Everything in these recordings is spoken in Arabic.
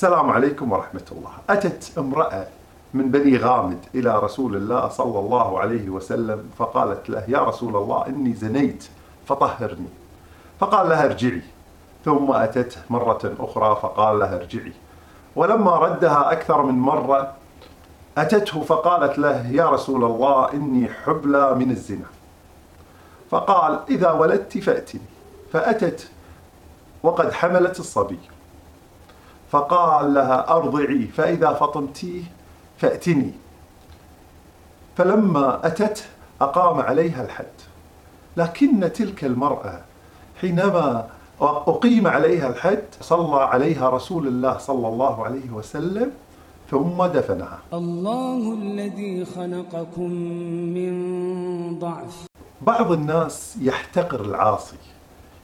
السلام عليكم ورحمة الله. أتت امرأة من بني غامد إلى رسول الله صلى الله عليه وسلم فقالت له يا رسول الله إني زنيت فطهرني. فقال لها ارجعي. ثم أتته مرة أخرى فقال لها ارجعي. ولما ردها أكثر من مرة أتته فقالت له يا رسول الله إني حبلى من الزنا. فقال إذا ولدت فأتني. فأتت وقد حملت الصبي. فقال لها أرضعي فإذا فطمتيه فأتني. فلما أتت أقام عليها الحد. لكن تلك المرأة حينما أقيم عليها الحد صلى عليها رسول الله صلى الله عليه وسلم ثم دفنها. الله الذي خلقكم من ضعف. بعض الناس يحتقر العاصي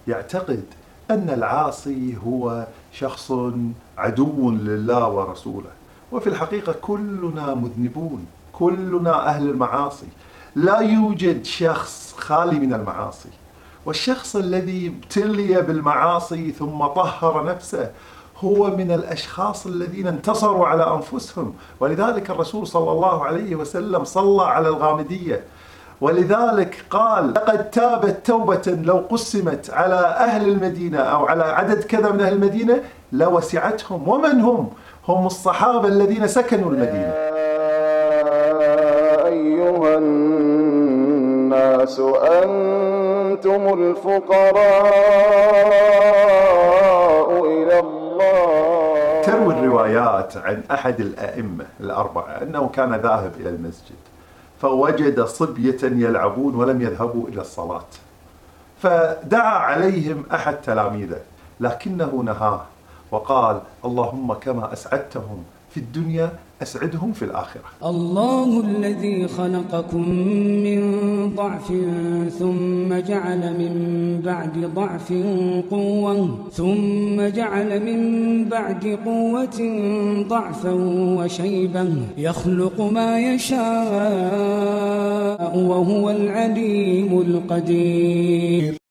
يعتقد أن العاصي هو شخص عدو لله ورسوله. وفي الحقيقة كلنا مذنبون كلنا أهل المعاصي. لا يوجد شخص خالي من المعاصي. والشخص الذي ابتلي بالمعاصي ثم طهر نفسه هو من الأشخاص الذين انتصروا على أنفسهم. ولذلك الرسول صلى الله عليه وسلم صلى على الغامدية. ولذلك قال لقد تابت توبة لو قسمت على أهل المدينة أو على عدد كذا من أهل المدينة لوسعتهم. ومن هم؟ هم الصحابة الذين سكنوا المدينة. أيها الناس أنتم الفقراء إلى الله. تروي الروايات عن أحد الأئمة الأربعة أنه كان ذاهب إلى المسجد. فوجد صبية يلعبون ولم يذهبوا إلى الصلاة. فدعا عليهم أحد تلاميذه لكنه نهاه وقال اللهم كما أسعدتهم في الدنيا أسعدهم في الآخرة. الله الذي خلقكم من ضعف ثم جعل من بعد ضعف قوة ثم جعل من بعد قوة ضعفا وشيبا يخلق ما يشاء وهو العليم القدير.